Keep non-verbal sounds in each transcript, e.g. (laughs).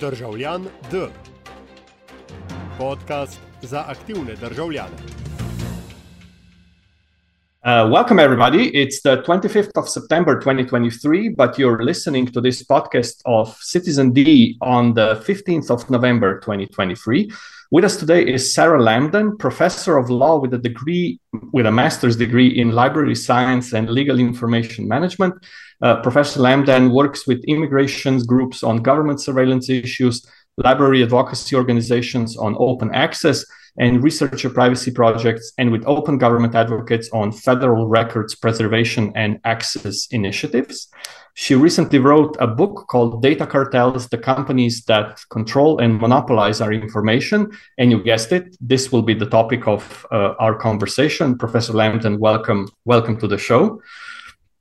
Državljan D. Podcast za aktivne državljane. Uh, welcome, everybody. It's the 25th of September 2023, but you're listening to this podcast of Citizen D on the 15th of November 2023. With us today is Sarah Lamdan, professor of law with a degree, with a master's degree in library science and legal information management. Uh, Professor Lamdan works with immigration groups on government surveillance issues, library advocacy organizations on open access, and researcher privacy projects, and with open government advocates on federal records preservation and access initiatives. She recently wrote a book called Data Cartels The Companies That Control and Monopolize Our Information. And you guessed it, this will be the topic of uh, our conversation. Professor Lamdan, welcome, welcome to the show.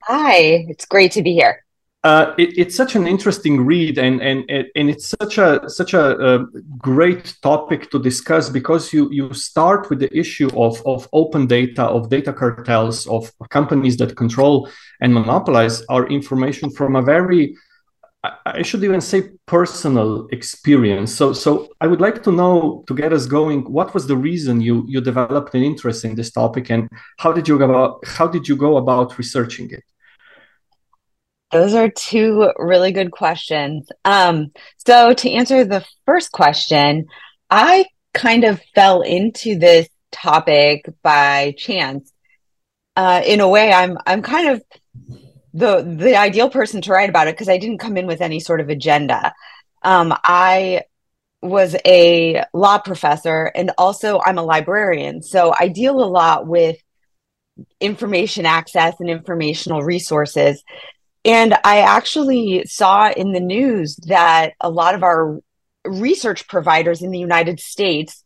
Hi, it's great to be here. Uh, it, it's such an interesting read, and and and it's such a such a, a, great topic to discuss because you you start with the issue of of open data, of data cartels, of companies that control and monopolize our information from a very I should even say personal experience. So, so I would like to know to get us going. What was the reason you you developed an interest in this topic, and how did you go about how did you go about researching it? Those are two really good questions. Um, so, to answer the first question, I kind of fell into this topic by chance. Uh, in a way, I'm I'm kind of the the ideal person to write about it because I didn't come in with any sort of agenda. Um, I was a law professor and also I'm a librarian, so I deal a lot with information access and informational resources. And I actually saw in the news that a lot of our research providers in the United States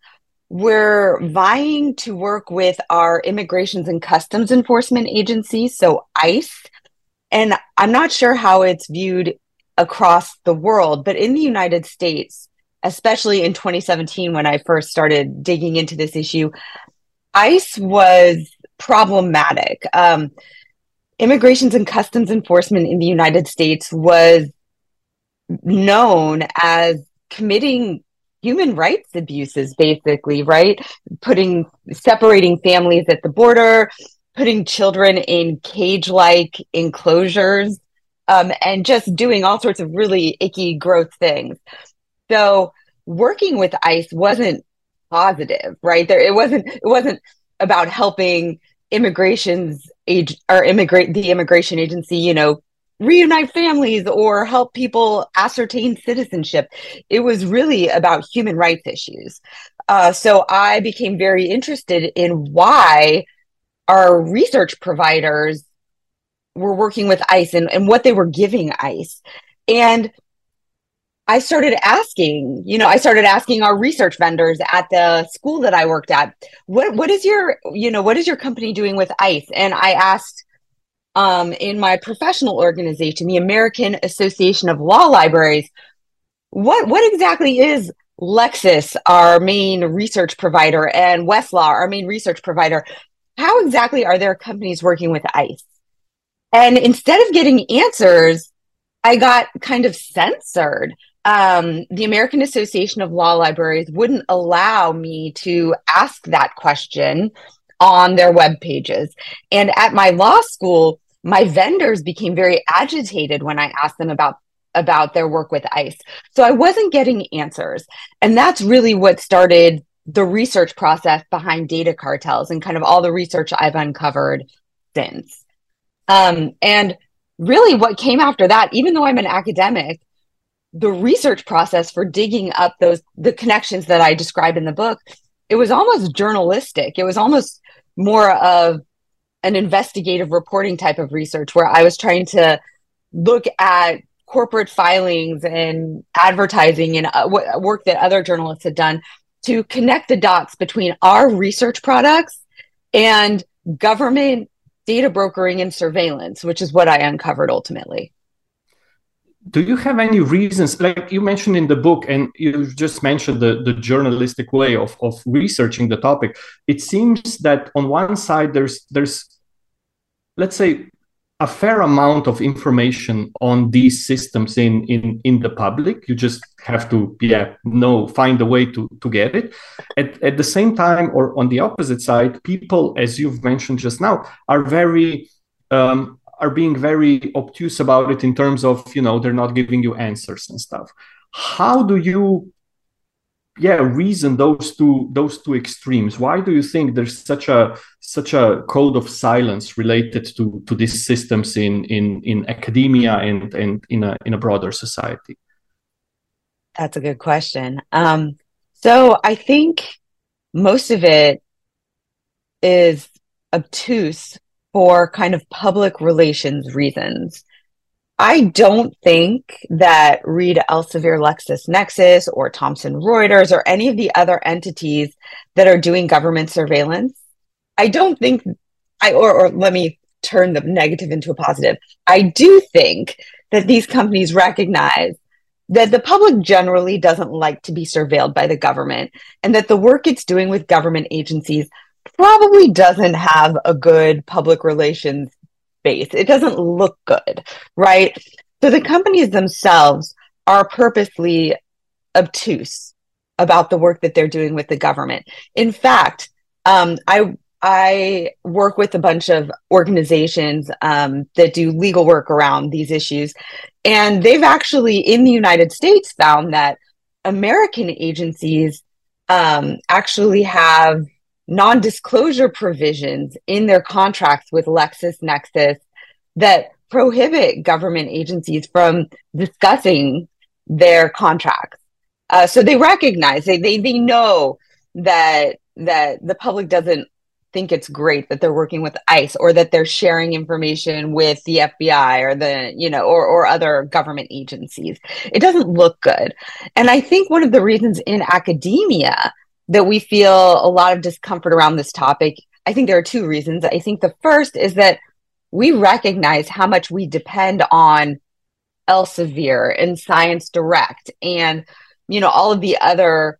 were vying to work with our immigrations and customs enforcement agencies, so ICE. And I'm not sure how it's viewed across the world, but in the United States, especially in 2017, when I first started digging into this issue, ICE was problematic. Um, immigrations and customs enforcement in the United States was known as committing human rights abuses basically right? Putting separating families at the border putting children in cage like enclosures um, and just doing all sorts of really icky gross things. So working with ice wasn't positive right? There it wasn't it wasn't about helping immigration's age or immigrate the immigration agency, you know, reunite families or help people ascertain citizenship. It was really about human rights issues. Uh, so I became very interested in why our research providers were working with ICE and, and what they were giving ICE. And I started asking, you know, I started asking our research vendors at the school that I worked at, what what is your, you know, what is your company doing with ICE? And I asked um, in my professional organization, the American Association of Law Libraries, what what exactly is Lexis, our main research provider, and Westlaw, our main research provider? How exactly are their companies working with ICE? And instead of getting answers, I got kind of censored um, the American Association of Law Libraries wouldn't allow me to ask that question on their web pages. And at my law school, my vendors became very agitated when I asked them about about their work with ICE. So I wasn't getting answers. And that's really what started the research process behind data cartels and kind of all the research I've uncovered since. Um, and really what came after that, even though I'm an academic, the research process for digging up those the connections that I described in the book, it was almost journalistic. It was almost more of an investigative reporting type of research where I was trying to look at corporate filings and advertising and uh, work that other journalists had done to connect the dots between our research products and government data brokering and surveillance, which is what I uncovered ultimately do you have any reasons like you mentioned in the book and you just mentioned the, the journalistic way of, of researching the topic. It seems that on one side there's there's let's say a fair amount of information on these systems in in in the public. You just have to yeah know find a way to to get it. At, at the same time or on the opposite side people as you've mentioned just now are very um, are being very obtuse about it in terms of you know they're not giving you answers and stuff. How do you yeah reason those two those two extremes? Why do you think there's such a such a code of silence related to to these systems in in in academia and and in a in a broader society? That's a good question. Um so i think most of it is obtuse for kind of public relations reasons I don't think that Reed Elsevier LexisNexis or Thomson Reuters or any of the other entities that are doing government surveillance, I don't think I or, or let me turn the negative into a positive. I do think that these companies recognize that the public generally doesn't like to be surveilled by the government and that the work it's doing with government agencies probably doesn't have a good public relations space. It doesn't look good, right? So the companies themselves are purposely obtuse about the work that they're doing with the government. In fact, um, I I work with a bunch of organizations um, that do legal work around these issues, and they've actually in the United States found that American agencies um, actually have non disclosure provisions in their contracts with LexisNexis that prohibit government agencies from discussing their contracts. Uh, so they recognize they, they they know that that the public doesn't think it's great that they're working with ICE or that they're sharing information with the FBI or the you know or or other government agencies. It doesn't look good. And I think one of the reasons in academia that we feel a lot of discomfort around this topic. I think there are two reasons. I think the first is that we recognize how much we depend on Elsevier and Science Direct and you know all of the other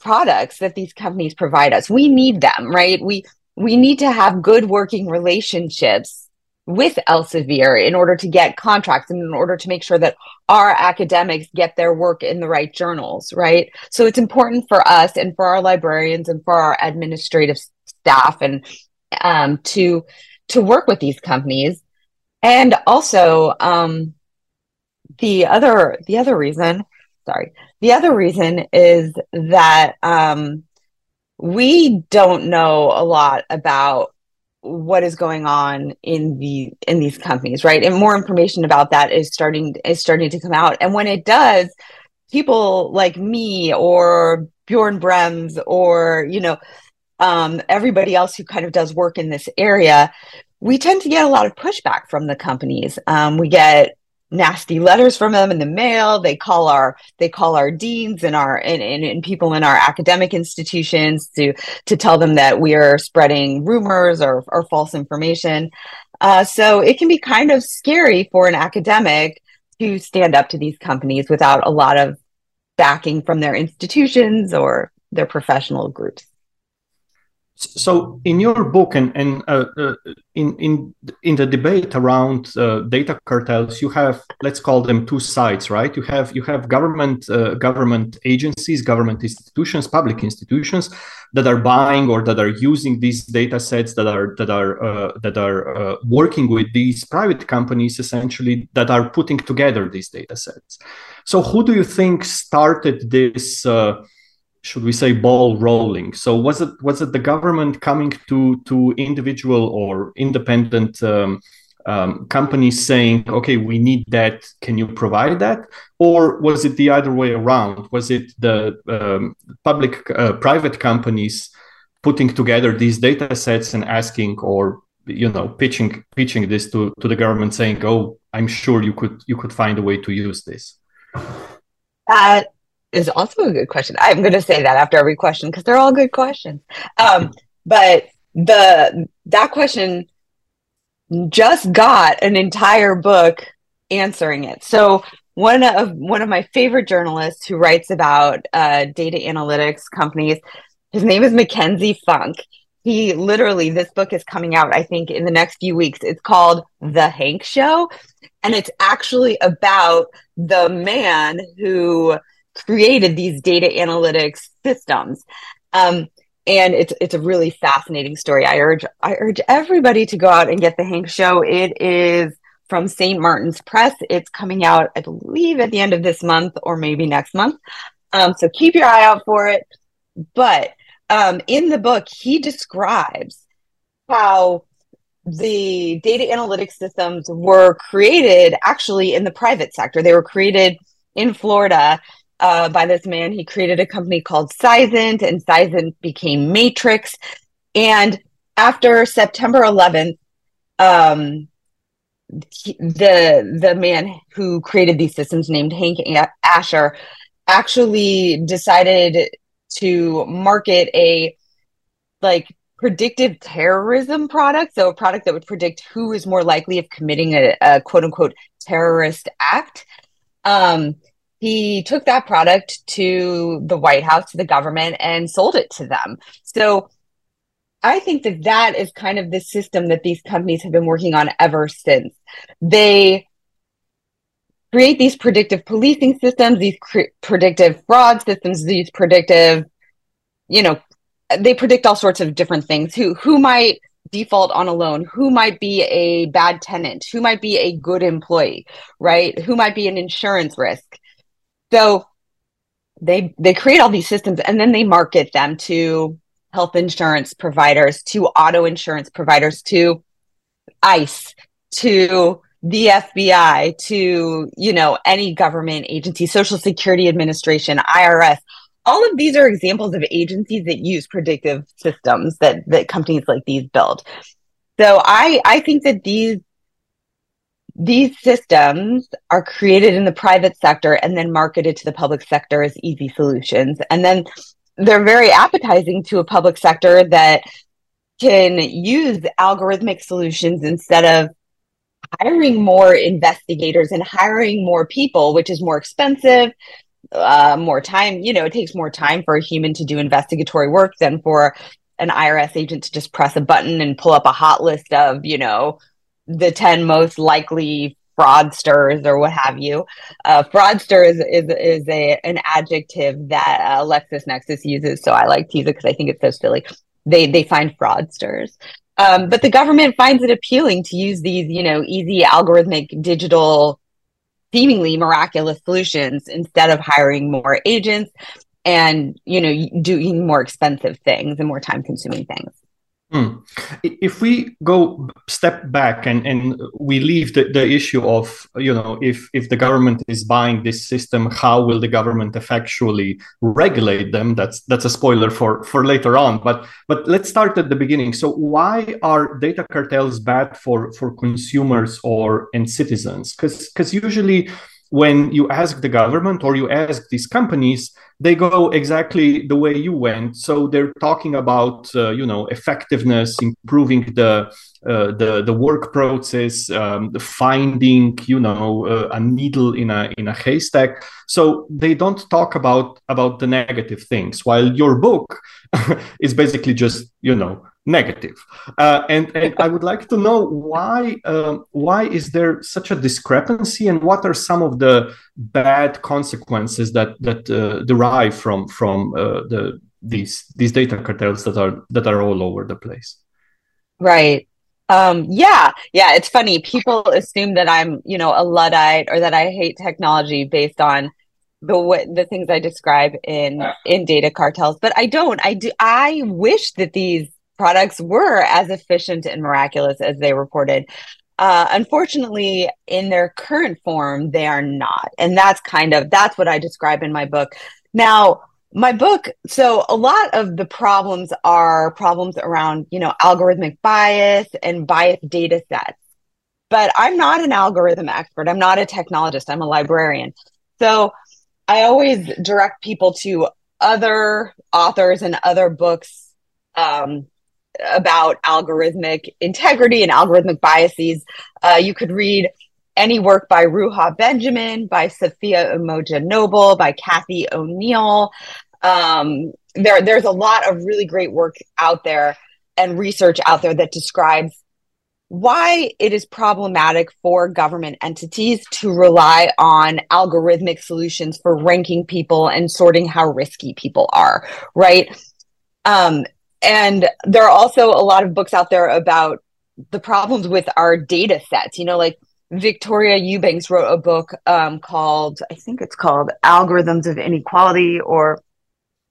products that these companies provide us. We need them, right? We we need to have good working relationships with Elsevier in order to get contracts and in order to make sure that our academics get their work in the right journals, right? So it's important for us and for our librarians and for our administrative staff and um, to to work with these companies. And also, um, the other the other reason, sorry, the other reason is that um, we don't know a lot about what is going on in the in these companies right? And more information about that is starting is starting to come out. And when it does people like me or Björn Brembs or you know um, everybody else who kind of does work in this area we tend to get a lot of pushback from the companies. Um, we get nasty letters from them in the mail. They call our they call our deans and our and, and, and, people in our academic institutions to to tell them that we are spreading rumors or, or false information. Uh, so it can be kind of scary for an academic to stand up to these companies without a lot of backing from their institutions or their professional groups so in your book and, and uh, uh, in, in, in the debate around uh, data cartels, you have, let's call them two sides, right? You have, you have government, uh, government agencies, government institutions, public institutions that are buying or that are using these data sets that are, that are, uh, that are working with these private companies essentially that are putting together these data sets. So who do you think started this should we say ball rolling. So was it was it the government coming to to individual or independent um, um, companies saying okay we need that. Can you provide that? Or was it the other way around? Was it the um, public uh, private companies putting together these data sets and asking or you know pitching pitching this to to the government saying oh i'm sure you could you could find a way to use this that is also a good question. I'm going to say that after every question because they're all good questions. Um, but the that question just got an entire book answering it. So one of one of my favorite journalists who writes about uh, data analytics companies, his name is McKenzie Funk. he literally, this book is coming out, I think, in the next few weeks. It's called The Hank Show. And it's actually about the man who created these data analytics systems. Um, and it's it's a really fascinating story. I urge I urge everybody to go out and get the Hank Show. It is from St. Martin's Press. It's coming out, I believe, at the end of this month or maybe next month. Um, so keep your eye out for it. But um, in the book, he describes how the data analytics systems were created actually in the private sector. They were created in Florida uh, by this man. He created a company called Seisint, and Seisint became Matrix. And after September 11th, um, he, the the man who created these systems, named Hank Asher, actually decided to market a like predictive terrorism product. So a product that would predict who is more likely of committing a, a quote unquote terrorist act. Um, he took that product to the White House, to the government, and sold it to them. So I think that that is kind of the system that these companies have been working on ever since. They create these predictive policing systems, these predictive fraud systems, these predictive, you know, they predict all sorts of different things. Who who might default on a loan? Who might be a bad tenant? Who might be a good employee? Right? Who might be an insurance risk? So they they create all these systems and then they market them to health insurance providers, to auto insurance providers, to ICE, to the FBI to, you know, any government agency, Social Security Administration, IRS. All of these are examples of agencies that use predictive systems that that companies like these build. So I I think that these these systems are created in the private sector and then marketed to the public sector as easy solutions. And then they're very appetizing to a public sector that can use algorithmic solutions instead of hiring more investigators and hiring more people, which is more expensive, uh, more time. You know, it takes more time for a human to do investigatory work than for an IRS agent to just press a button and pull up a hot list of, you know, the 10 most likely fraudsters or what have you. Uh, fraudster is, is, is a, an adjective that uh, LexisNexis uses. So I like to use it because I think it's so silly. They, they find fraudsters. Um, but the government finds it appealing to use these, you know, easy algorithmic digital, seemingly miraculous solutions instead of hiring more agents and, you know, doing more expensive things and more time consuming things. Hmm. If we go step back and, and we leave the, the issue of, you know, if, if the government is buying this system, how will the government effectually regulate them? That's that's a spoiler for, for later on. But but let's start at the beginning. So why are data cartels bad for, for consumers or and citizens? Because because usually when you ask the government or you ask these companies, they go exactly the way you went. So they're talking about uh, you know effectiveness, improving the uh, the the work process, um, finding you know uh, a needle in a in a haystack. So they don't talk about about the negative things. While your book (laughs) is basically just you know negative. Uh, and, and I would like to know why um, why is there such a discrepancy, and what are some of the bad consequences that that uh, derive from from uh, the these these data cartels that are that are all over the place. Right. Um, yeah, yeah. It's funny. People assume that I'm, you know, a luddite or that I hate technology based on the what the things I describe in in data cartels, but I don't. I do. I wish that these products were as efficient and miraculous as they reported. Uh, unfortunately, in their current form, they are not, and that's kind of that's what I describe in my book. Now, my book, so a lot of the problems are problems around you know algorithmic bias and biased data sets. But I'm not an algorithm expert. I'm not a technologist. I'm a librarian. So I always direct people to other authors and other books um, about algorithmic integrity and algorithmic biases. Uh, you could read any work by Ruha Benjamin, by Safiya Umoja Noble, by Cathy O'Neil. Um, there, there's a lot of really great work out there. and research out there that describes why it is problematic for government entities to rely on algorithmic solutions for ranking people and sorting how risky people are, right? Um, and there are also a lot of books out there about the problems with our data sets. You know, like Victoria Eubanks wrote a book um, called, I think it's called Algorithms of Inequality, or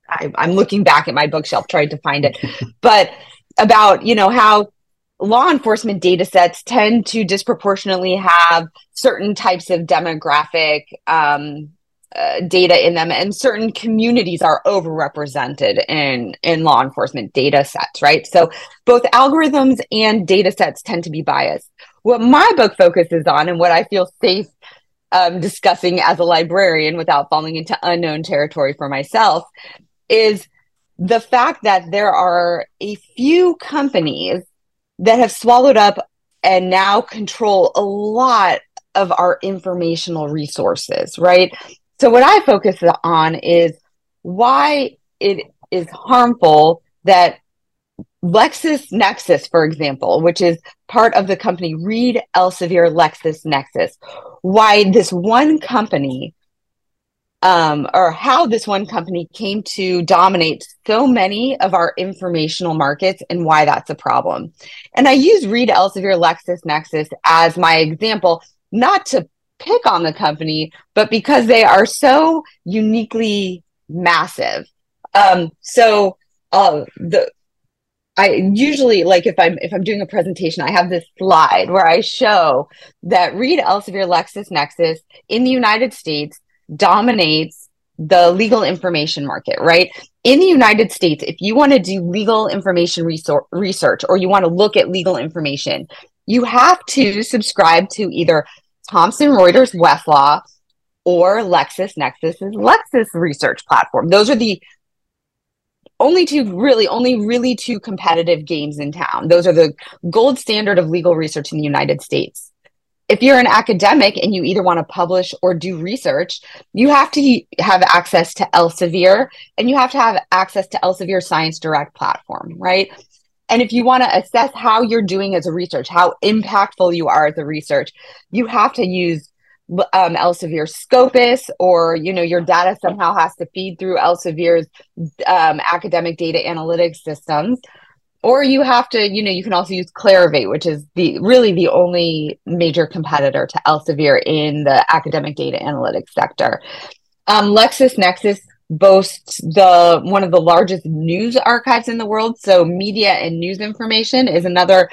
I, I'm looking back at my bookshelf trying to find it, (laughs) but about, you know, how law enforcement data sets tend to disproportionately have certain types of demographic um, uh, data in them and certain communities are overrepresented in in law enforcement data sets right so both algorithms and data sets tend to be biased what my book focuses on and what i feel safe um, discussing as a librarian without falling into unknown territory for myself is the fact that there are a few companies that have swallowed up and now control a lot of our informational resources, right? So, what I focus on is why it is harmful that LexisNexis, for example, which is part of the company Reed Elsevier LexisNexis, why this one company um, or how this one company came to dominate so many of our informational markets and why that's a problem. And I use Reed Elsevier LexisNexis as my example, not to pick on the company, but because they are so uniquely massive. Um, so uh, the I usually like if I'm if I'm doing a presentation, I have this slide where I show that Reed Elsevier LexisNexis in the United States dominates the legal information market, right? In the United States, if you want to do legal information research or you want to look at legal information, you have to subscribe to either Thomson Reuters Westlaw or LexisNexis's Lexis Research platform. Those are the only two really only really two competitive games in town. Those are the gold standard of legal research in the United States if you're an academic and you either want to publish or do research, you have to have access to Elsevier and you have to have access to Elsevier Science Direct platform, right? And if you want to assess how you're doing as a research, how impactful you are as a research, you have to use um, Elsevier Scopus, or you know your data somehow has to feed through Elsevier's um, academic data analytics systems. Or you have to you know you can also use clarivate which is the really the only major competitor to elsevier in the academic data analytics sector. Um, lexisnexis boasts the one of the largest news archives in the world. So media and news information is another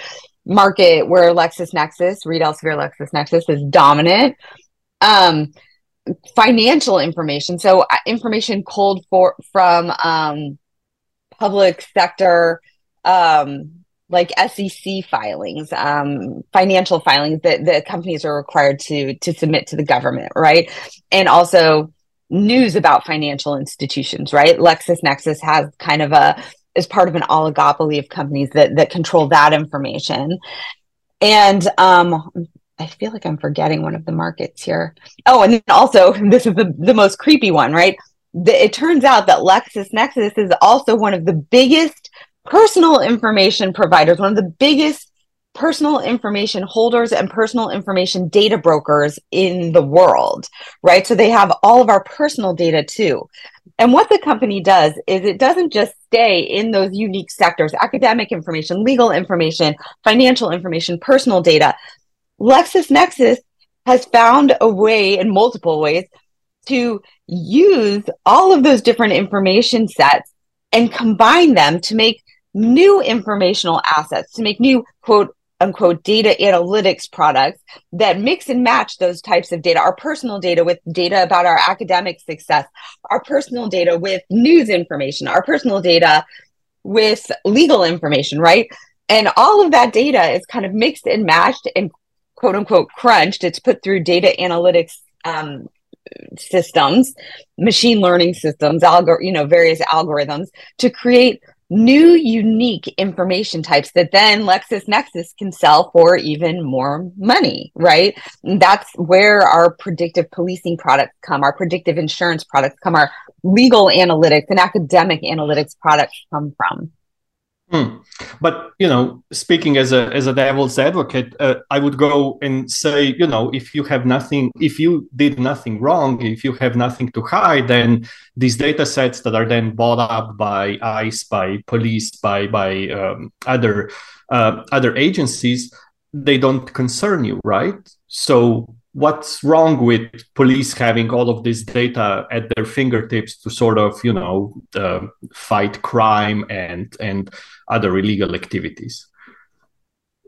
market where lexisnexis reed elsevier lexisnexis is dominant. Um, financial information. So uh, information cold for from um, public sector um, like SEC filings, um, financial filings that the companies are required to to submit to the government, right? And also news about financial institutions, right? LexisNexis has kind of a is part of an oligopoly of companies that that control that information. And um, I feel like I'm forgetting one of the markets here. Oh, and then also (laughs) this is the, the most creepy one, right? The, it turns out that LexisNexis is also one of the biggest personal information providers, one of the biggest personal information holders and personal information data brokers in the world, right? So they have all of our personal data too. And what the company does is it doesn't just stay in those unique sectors, academic information, legal information, financial information, personal data. LexisNexis has found a way in multiple ways to use all of those different information sets and combine them to make new informational assets, to make new quote unquote data analytics products that mix and match those types of data, our personal data with data about our academic success, our personal data with news information, our personal data with legal information, right? And all of that data is kind of mixed and matched and quote unquote crunched. It's put through data analytics um, systems, machine learning systems, algor- you know, various algorithms to create new unique information types that then LexisNexis can sell for even more money, right? That's where our predictive policing products come, our predictive insurance products come, our legal analytics and academic analytics products come from. Hmm. But you know, speaking as a as a devil's advocate, uh, I would go and say, you know, if you have nothing, if you did nothing wrong, if you have nothing to hide, then these data sets that are then bought up by ICE, by police, by by um, other uh, other agencies, they don't concern you, right? So what's wrong with police having all of this data at their fingertips to sort of you know uh, fight crime and and other illegal activities?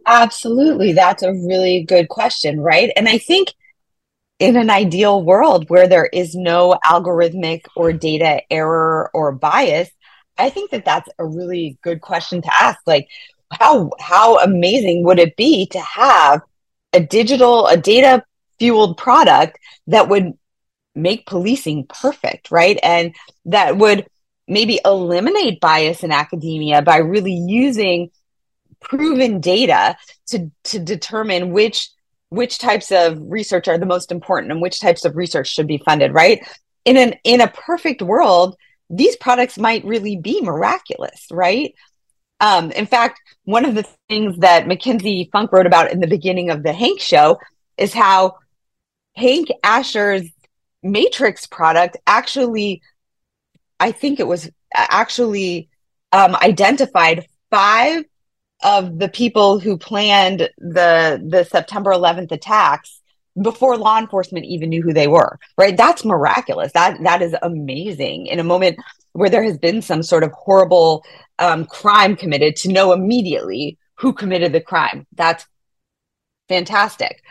Absolutely. That's a really good question right? And i think in an ideal world where there is no algorithmic or data error or bias i think that that's a really good question to ask. Like how how amazing would it be to have a digital a data fueled product that would make policing perfect, right? And that would maybe eliminate bias in academia by really using proven data to to determine which which types of research are the most important and which types of research should be funded, right? In an in a perfect world, these products might really be miraculous, right? Um, in fact, one of the things that McKenzie Funk wrote about in the beginning of the Hank show is how Hank Asher's Matrix product actually, I think it was actually um, identified five of the people who planned the the September 11th attacks before law enforcement even knew who they were right? That's miraculous. That that is amazing in a moment where there has been some sort of horrible um, crime committed to know immediately who committed the crime. That's fantastic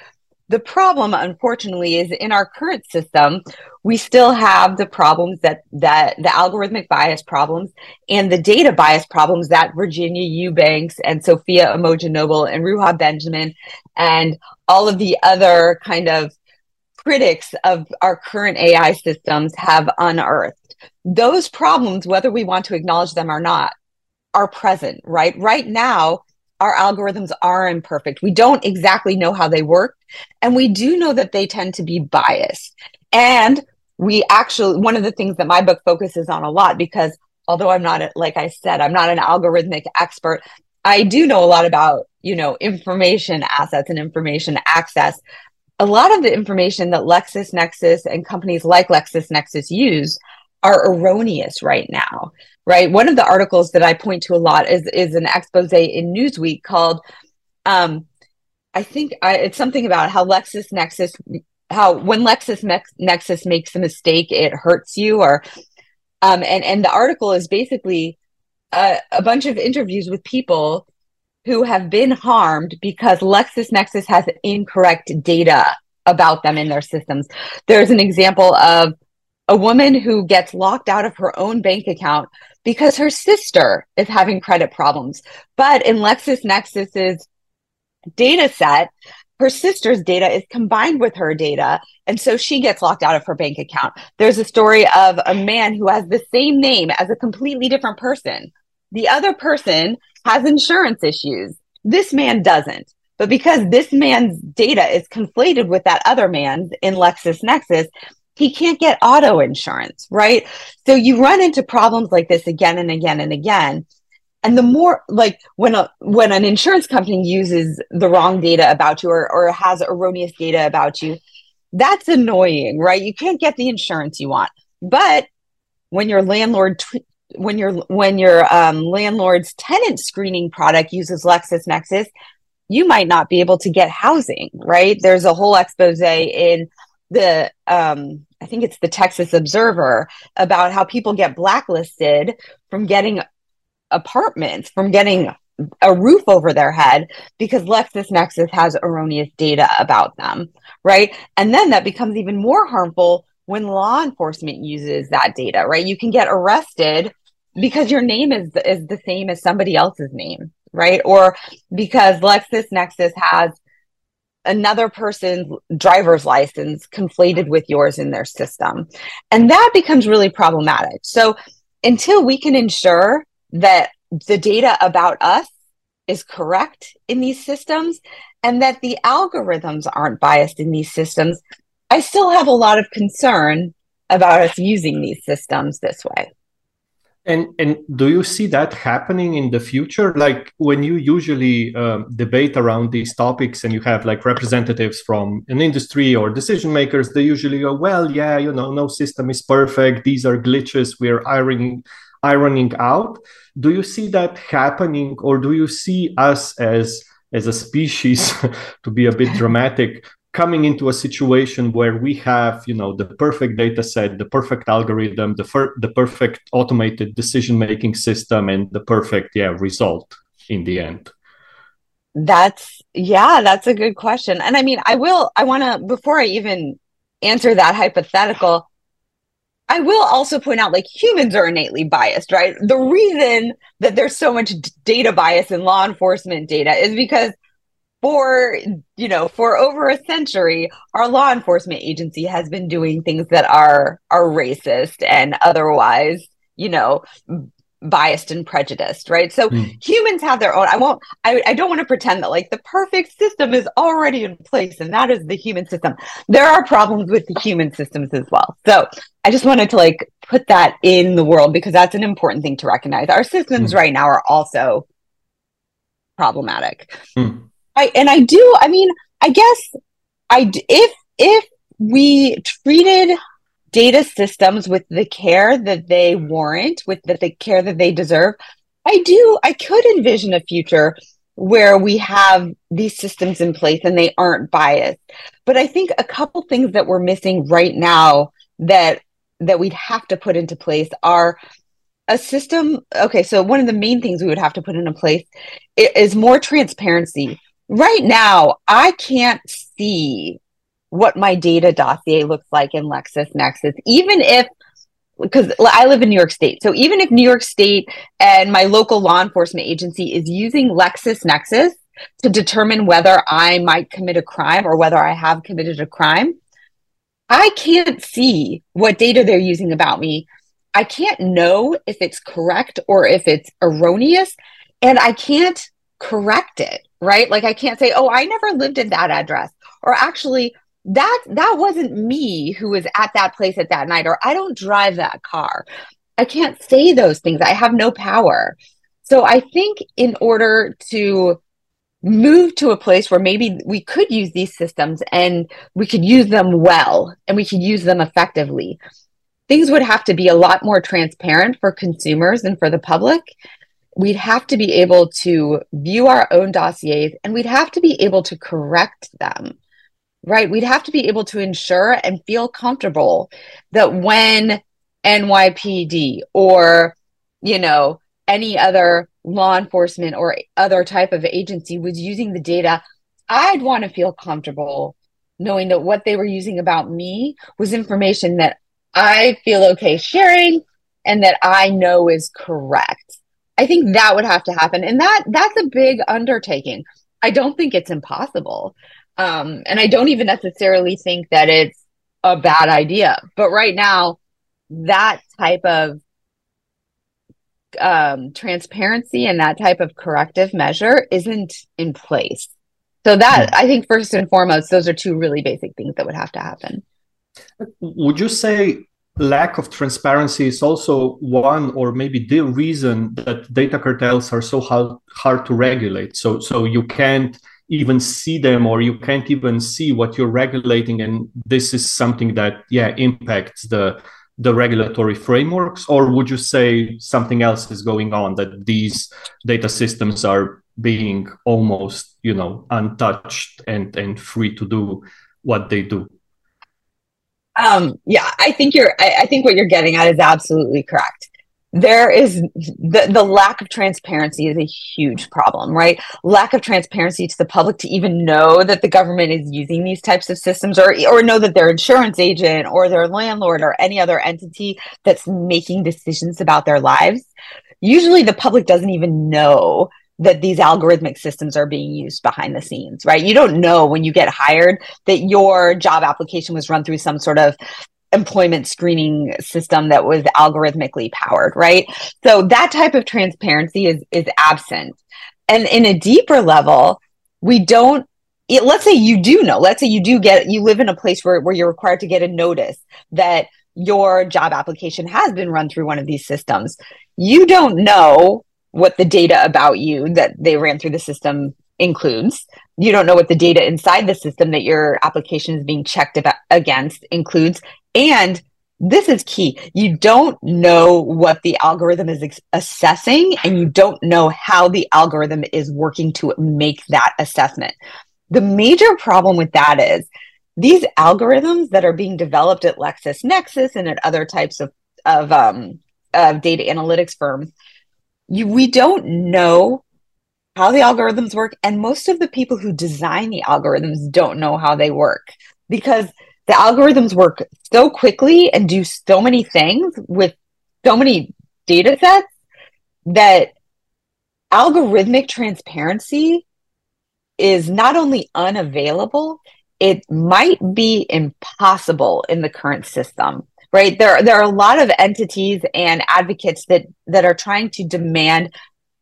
the problem, unfortunately, is in our current system, we still have the problems that that the algorithmic bias problems and the data bias problems that Virginia Eubanks and Safiya Umoja Noble and Ruha Benjamin and all of the other kind of critics of our current AI systems have unearthed. Those problems, whether we want to acknowledge them or not, are present, right? Right now, our algorithms are imperfect. We don't exactly know how they work. And we do know that they tend to be biased. And we actually, one of the things that my book focuses on a lot, because although I'm not, like I said, I'm not an algorithmic expert, I do know a lot about, you know, information assets and information access. A lot of the information that LexisNexis and companies like LexisNexis use are erroneous right now right? One of the articles that I point to a lot is is an expose in Newsweek called, um, I think I, it's something about how LexisNexis, how when LexisNexis makes a mistake, it hurts you, or, um, and and the article is basically a, a bunch of interviews with people who have been harmed because LexisNexis has incorrect data about them in their systems. There's an example of a woman who gets locked out of her own bank account because her sister is having credit problems. But in LexisNexis's data set, her sister's data is combined with her data. And so she gets locked out of her bank account. There's a story of a man who has the same name as a completely different person. The other person has insurance issues. This man doesn't. But because this man's data is conflated with that other man's in LexisNexis, he can't get auto insurance, right? So you run into problems like this again and again and again. And the more like when a when an insurance company uses the wrong data about you or, or has erroneous data about you, that's annoying, right? You can't get the insurance you want. But when your landlord when your when your um, landlord's tenant screening product uses LexisNexis, you might not be able to get housing, right? There's a whole expose in the um, I think it's the Texas Observer about how people get blacklisted from getting apartments, from getting a roof over their head because LexisNexis has erroneous data about them, right? And then that becomes even more harmful when law enforcement uses that data, right? You can get arrested because your name is is the same as somebody else's name, right? Or because LexisNexis has another person's driver's license conflated with yours in their system. And that becomes really problematic. So until we can ensure that the data about us is correct in these systems and that the algorithms aren't biased in these systems, I still have a lot of concern about us using these systems this way. And and do you see that happening in the future? Like when you usually um, debate around these topics, and you have like representatives from an industry or decision makers, they usually go, "Well, yeah, you know, no system is perfect. These are glitches. We're ironing ironing out." Do you see that happening, or do you see us as as a species, (laughs) to be a bit dramatic, coming into a situation where we have you know the perfect data set the perfect algorithm the, fir- the perfect automated decision making system and the perfect yeah result in the end that's yeah that's a good question and i mean i will i want to before i even answer that hypothetical I will also point out like humans are innately biased, right? The reason that there's so much data bias in law enforcement data is because for you know for over a century our law enforcement agency has been doing things that are are racist and otherwise you know biased and prejudiced right so mm. humans have their own i won't I, I don't want to pretend that like the perfect system is already in place and that is the human system there are problems with the human systems as well so i just wanted to like put that in the world because that's an important thing to recognize our systems mm. right now are also problematic mm. I and I do. I mean, I guess I if if we treated data systems with the care that they warrant, with the, the care that they deserve, I do. I could envision a future where we have these systems in place and they aren't biased. But I think a couple things that we're missing right now that that we'd have to put into place are a system okay so one of the main things we would have to put into place is more transparency right now, I can't see what my data dossier looks like in LexisNexis, even if because I live in New York State. So even if New York State and my local law enforcement agency is using LexisNexis to determine whether I might commit a crime or whether I have committed a crime, I can't see what data they're using about me. I can't know if it's correct or if it's erroneous, and I can't correct it right? Like I can't say, "Oh, I never lived in that address." Or actually, that that wasn't me who was at that place at that night or I don't drive that car. I can't say those things. I have no power. So I think in order to move to a place where maybe we could use these systems and we could use them well and we could use them effectively. Things would have to be a lot more transparent for consumers and for the public we'd have to be able to view our own dossiers and we'd have to be able to correct them right? We'd have to be able to ensure and feel comfortable that when NYPD or you know any other law enforcement or other type of agency was using the data i'd want to feel comfortable knowing that what they were using about me was information that i feel okay sharing and that i know is correct I think that would have to happen. And that that's a big undertaking. I don't think it's impossible. Um, and I don't even necessarily think that it's a bad idea. But right now, that type of um, transparency and that type of corrective measure isn't in place. So that hmm. I think first and foremost, those are two really basic things that would have to happen. Would you say lack of transparency is also one or maybe the reason that data cartels are so hard, hard to regulate. So so you can't even see them or you can't even see what you're regulating. And this is something that yeah impacts the the regulatory frameworks. Or would you say something else is going on that these data systems are being almost you know untouched and and free to do what they do um, yeah, I think you're. I, I think what you're getting at is absolutely correct. There is the the lack of transparency is a huge problem, right? Lack of transparency to the public to even know that the government is using these types of systems, or or know that their insurance agent or their landlord or any other entity that's making decisions about their lives. Usually, the public doesn't even know that these algorithmic systems are being used behind the scenes, right? You don't know when you get hired that your job application was run through some sort of employment screening system that was algorithmically powered, right? So that type of transparency is is absent. And in a deeper level, we don't it, let's say you do know, let's say you do get you live in a place where, where you're required to get a notice that your job application has been run through one of these systems. You don't know what the data about you that they ran through the system includes. You don't know what the data inside the system that your application is being checked about against includes. And this is key. You don't know what the algorithm is ex- assessing, and you don't know how the algorithm is working to make that assessment. The major problem with that is these algorithms that are being developed at LexisNexis and at other types of, of, um, of data analytics firms, you, we don't know how the algorithms work. And most of the people who design the algorithms don't know how they work because the algorithms work so quickly and do so many things with so many data sets that algorithmic transparency is not only unavailable, it might be impossible in the current system right? There there are a lot of entities and advocates that that are trying to demand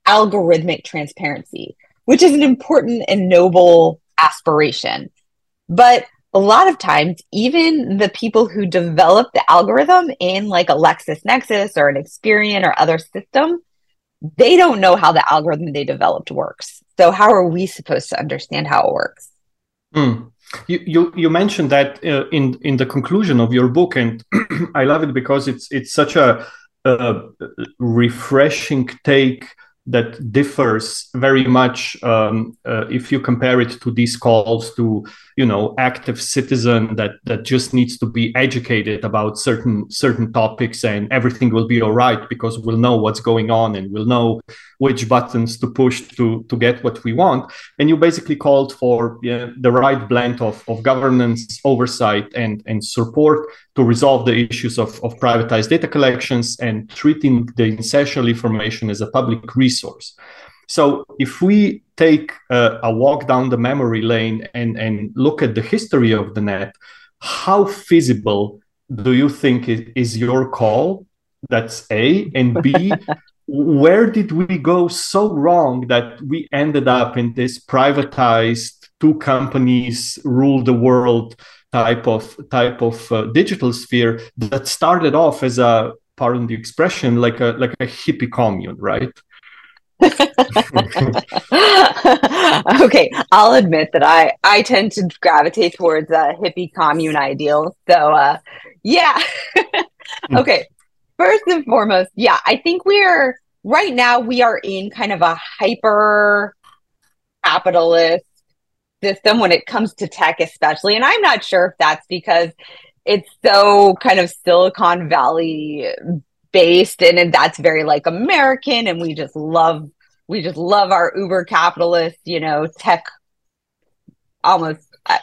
algorithmic transparency which is an important and noble aspiration. But a lot of times even the people who develop the algorithm in like a LexisNexis or an Experian or other system they don't know how the algorithm they developed works. So how are we supposed to understand how it works? Mm. You, you, you mentioned that uh, in in the conclusion of your book, and (clears throat) I love it because it's it's such a, a refreshing take that differs very much um, uh, if you compare it to these calls to you know active citizen that that just needs to be educated about certain certain topics and everything will be all right because we'll know what's going on and we'll know which buttons to push to to get what we want and you basically called for the right blend of, of governance oversight and and support to resolve the issues of, of privatized data collections and treating the essential information as a public resource. So if we take a, a walk down the memory lane and, and look at the history of the net, how feasible do you think is, is your call? That's A. And B, (laughs) where did we go so wrong that we ended up in this privatized two companies rule the world type of type of uh, digital sphere that started off as a pardon the expression like a like a hippie commune right (laughs) okay i'll admit that i i tend to gravitate towards a hippie commune ideal so uh yeah (laughs) okay first and foremost yeah i think we're right now we are in kind of a hyper capitalist system when it comes to tech, especially. And I'm not sure if that's because it's so kind of Silicon Valley based and, and, that's very like American and we just love we just love our uber capitalist, you know, tech almost I,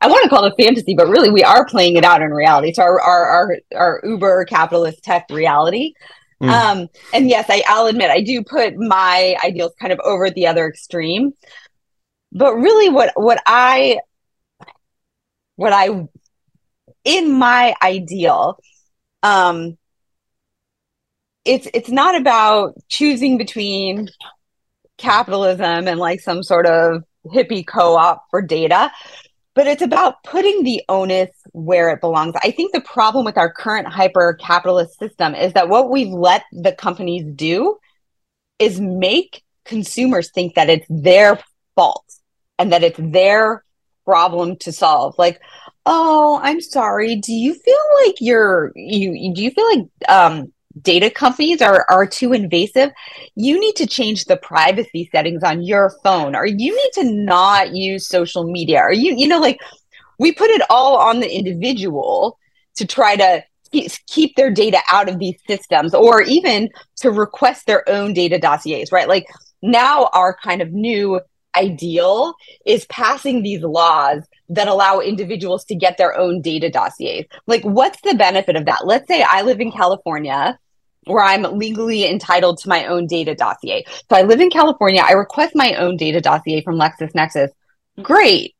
I want to call it a fantasy, but really we are playing it out in reality. So our our our, our uber capitalist tech reality. Mm. Um, and yes, I, I'll admit I do put my ideals kind of over the other extreme but really what what i what i in my ideal um it's it's not about choosing between capitalism and like some sort of hippie co-op for data but it's about putting the onus where it belongs. I think the problem with our current hyper capitalist system is that what we've let the companies do is make consumers think that it's their fault and that it's their problem to solve. Like, oh, I'm sorry. Do you feel like you're you do you feel like um data companies are are too invasive? You need to change the privacy settings on your phone or you need to not use social media or you you know like we put it all on the individual to try to keep their data out of these systems or even to request their own data dossiers, right? Like now our kind of new ideal is passing these laws that allow individuals to get their own data dossiers. Like, what's the benefit of that? Let's say I live in California where I'm legally entitled to my own data dossier. So I live in California. I request my own data dossier from LexisNexis. Great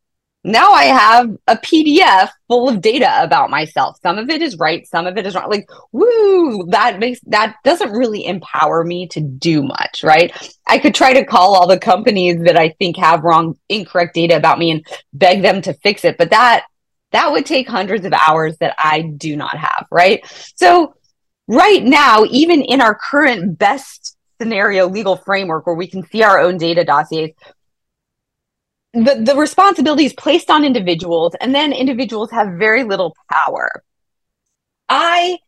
now I have a PDF full of data about myself. Some of it is right, some of it is wrong. Like, woo, that makes that doesn't really empower me to do much, right? I could try to call all the companies that I think have wrong, incorrect data about me and beg them to fix it, but that That would take hundreds of hours that I do not have, right? So, right now, even in our current best scenario legal framework where we can see our own data dossiers, the, the responsibility is placed on individuals, and then individuals have very little power. I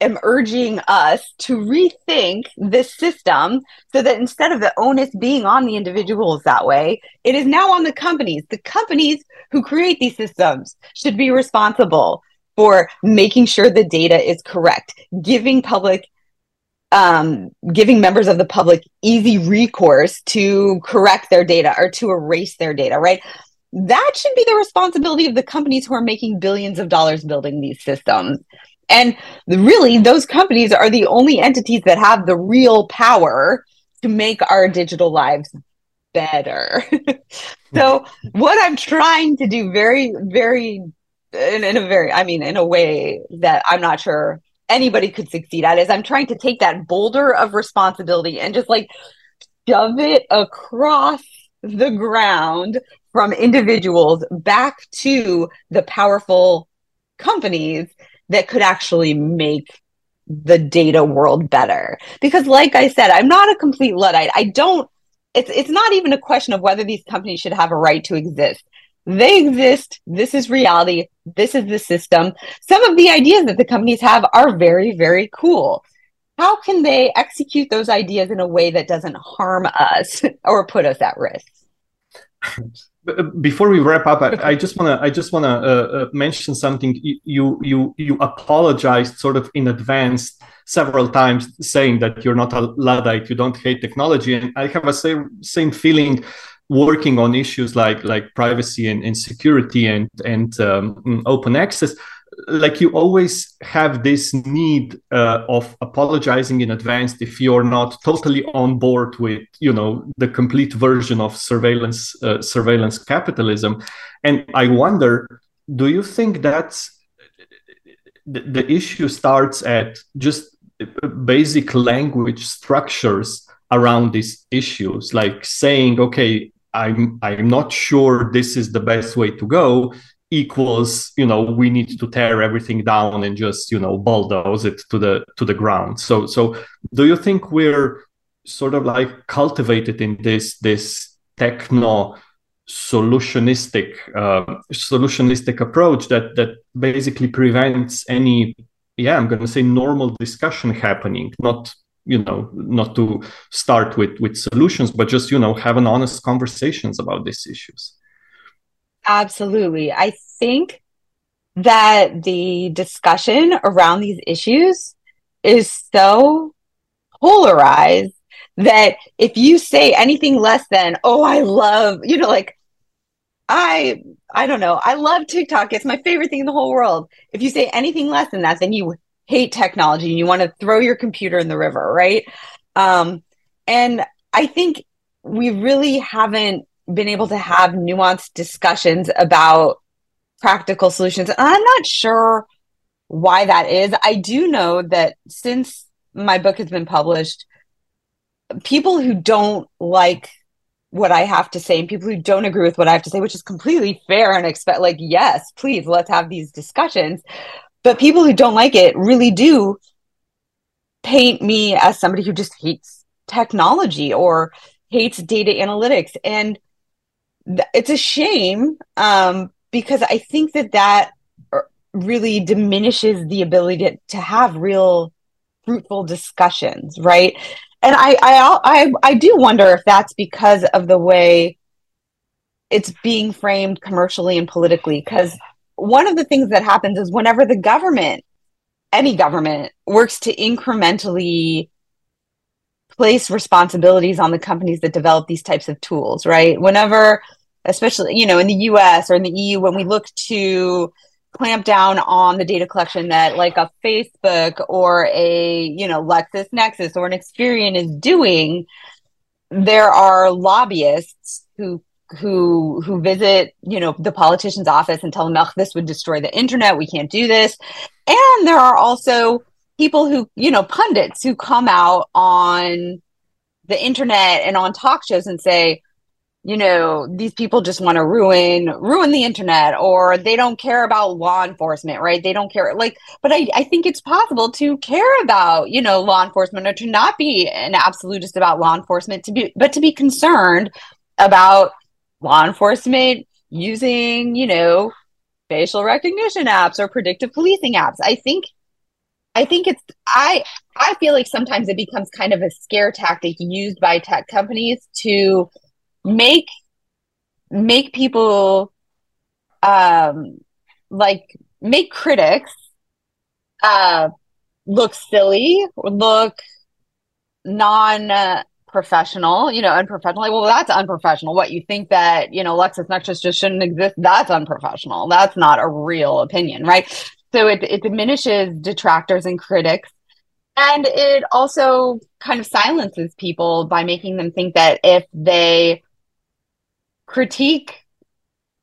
am urging us to rethink this system so that instead of the onus being on the individuals that way, it is now on the companies. The companies who create these systems should be responsible for making sure the data is correct, giving public um, giving members of the public easy recourse to correct their data or to erase their data, right? That should be the responsibility of the companies who are making billions of dollars building these systems. And really, those companies are the only entities that have the real power to make our digital lives better. (laughs) so, what I'm trying to do very, very, in, in a very, I mean, in a way that I'm not sure anybody could succeed at is I'm trying to take that boulder of responsibility and just like shove it across the ground from individuals back to the powerful companies that could actually make the data world better. Because like I said, I'm not a complete luddite. I don't it's it's not even a question of whether these companies should have a right to exist. They exist. This is reality. This is the system. Some of the ideas that the companies have are very, very cool. How can they execute those ideas in a way that doesn't harm us (laughs) or put us at risk? Before we wrap up, I, I just wanna I just wanna uh, uh, mention something. You you you apologized sort of in advance several times, saying that you're not a luddite, you don't hate technology, and I have a same same feeling working on issues like like privacy and, and security and and um, open access like you always have this need uh, of apologizing in advance if you're not totally on board with you know the complete version of surveillance uh, surveillance capitalism. And i wonder do you think that's the, the issue starts at just basic language structures around these issues like saying okay i'm i'm not sure this is the best way to go equals you know we need to tear everything down and just you know bulldoze it to the to the ground. So so do you think we're sort of like cultivated in this this techno solutionistic uh, solutionistic approach that that basically prevents any yeah i'm going to say normal discussion happening not you know not to start with with solutions but just you know have an honest conversations about these issues. Absolutely. I think that the discussion around these issues is so polarized that if you say anything less than oh i love you know like i i don't know. I love tiktok. It's my favorite thing in the whole world. If you say anything less than that then you hate technology and you want to throw your computer in the river, right? Um, and I think we really haven't been able to have nuanced discussions about practical solutions. And I'm not sure why that is. I do know that since my book has been published, people who don't like what I have to say and people who don't agree with what I have to say, which is completely fair and expect like, yes, please let's have these discussions. But people who don't like it really do paint me as somebody who just hates technology or hates data analytics. And th- it's a shame um, because I think that that er, really diminishes the ability to, to have real fruitful discussions, right? And I, I, I, I do wonder if that's because of the way it's being framed commercially and politically. Because one of the things that happens is whenever the government, any government, works to incrementally place responsibilities on the companies that develop these types of tools, right? Whenever, especially, you know, in the US or in the EU, when we look to clamp down on the data collection that like a Facebook or a, you know, LexisNexis or an Experian is doing, there are lobbyists who who who visit you know the politician's office and tell them oh this would destroy the internet. We can't do this. And there are also people who you know pundits who come out on the internet and on talk shows and say you know these people just want to ruin ruin the internet or they don't care about law enforcement right? They don't care like but i i think it's possible to care about you know law enforcement or to not be an absolutist about law enforcement to be but to be concerned about law enforcement using you know facial recognition apps or predictive policing apps. I think i think it's i i feel like sometimes it becomes kind of a scare tactic used by tech companies to make make people um like make critics uh look silly or look non uh, professional you know unprofessional like, well that's unprofessional. What you think that you know LexisNexis just shouldn't exist? That's unprofessional. That's not a real opinion right? So it, it diminishes detractors and critics. And it also kind of silences people by making them think that if they critique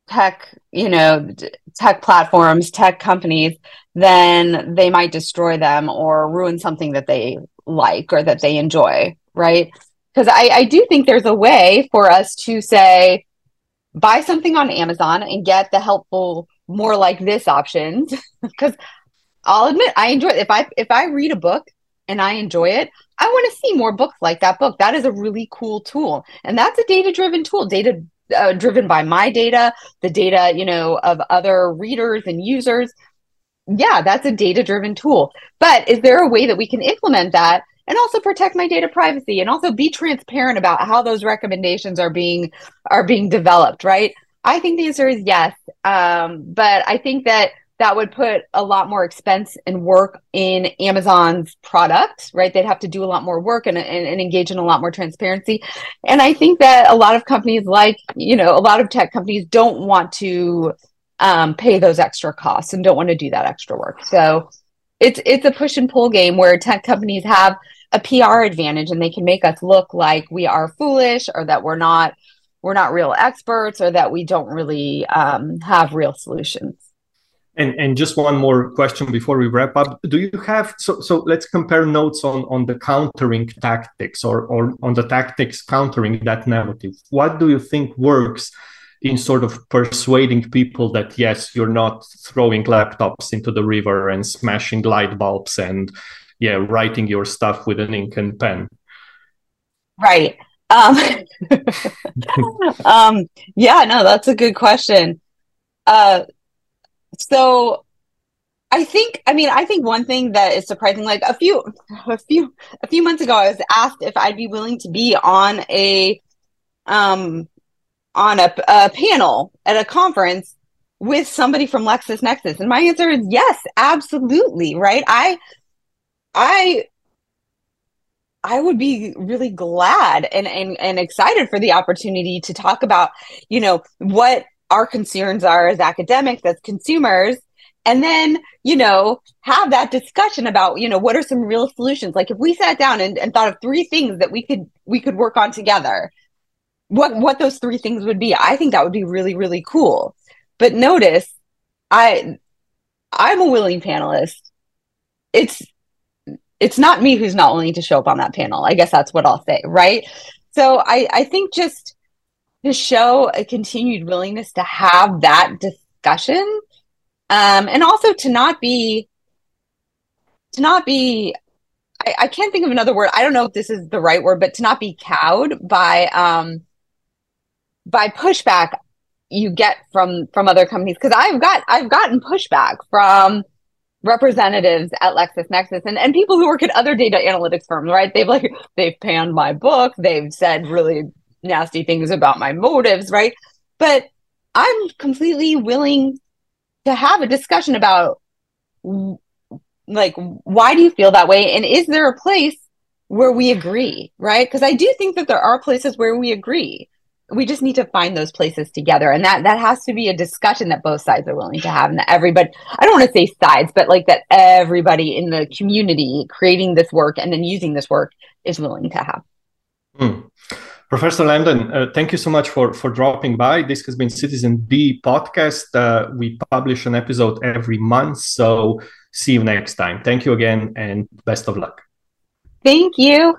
tech, you know, tech platforms, tech companies, then they might destroy them or ruin something that they like or that they enjoy, right? Because I, I do think there's a way for us to say, buy something on Amazon and get the helpful, more like this options. (laughs) Because I'll admit, I enjoy it. If I if I read a book and I enjoy it, I want to see more books like that book. That is a really cool tool, and that's a data driven tool. Data uh, driven by my data, the data, you know, of other readers and users. Yeah, that's a data driven tool. But is there a way that we can implement that and also protect my data privacy and also be transparent about how those recommendations are being are being developed, right? I think the answer is yes. Um, but I think that that would put a lot more expense and work in Amazon's product, right? They'd have to do a lot more work and, and, and, engage in a lot more transparency. And I think that a lot of companies, like, you know, a lot of tech companies don't want to um, pay those extra costs and don't want to do that extra work. So it's it's a push and pull game where tech companies have a PR advantage and they can make us look like we are foolish or that we're not we're not real experts or that we don't really um, have real solutions. And, and just one more question before we wrap up. Do you have so so let's compare notes on on the countering tactics or or on the tactics countering that narrative. What do you think works in sort of persuading people that yes, you're not throwing laptops into the river and smashing light bulbs and yeah, writing your stuff with an ink and pen? Right. Um, (laughs) um, yeah, no, that's a good question. Uh, so I think I mean I think one thing that is surprising like a few (laughs) a few a few months ago I was asked if I'd be willing to be on a um on a, a panel at a conference with somebody from LexisNexis and my answer is yes absolutely right I I I would be really glad and, and and excited for the opportunity to talk about you know what our concerns are as academics, as consumers, and then you know have that discussion about you know what are some real solutions. Like if we sat down and, and thought of three things that we could we could work on together what what those three things would be i think that would be really really cool. But notice i i'm a willing panelist. It's it's not me who's not willing to show up on that panel. I guess that's what i'll say right? So i i think just to show a continued willingness to have that discussion um, and also to not be to not be I, I, can't think of another word. I don't know if this is the right word but to not be cowed by um by pushback you get from from other companies. Because i've got i've gotten pushback from representatives at LexisNexis and, and people who work at other data analytics firms, right? They've like (laughs) they've panned my book, they've said really nasty things about my motives, right? But I'm completely willing to have a discussion about like why do you feel that way and is there a place where we agree, right? Because I do think that there are places where we agree. We just need to find those places together and that that has to be a discussion that both sides are willing to have and that everybody I don't want to say sides but like that everybody in the community creating this work and then using this work is willing to have. Hmm. Professor Lamdan, uh, thank you so much for, for dropping by. This has been Citizen D podcast. Uh, we publish an episode every month. So see you next time. Thank you again and best of luck. Thank you.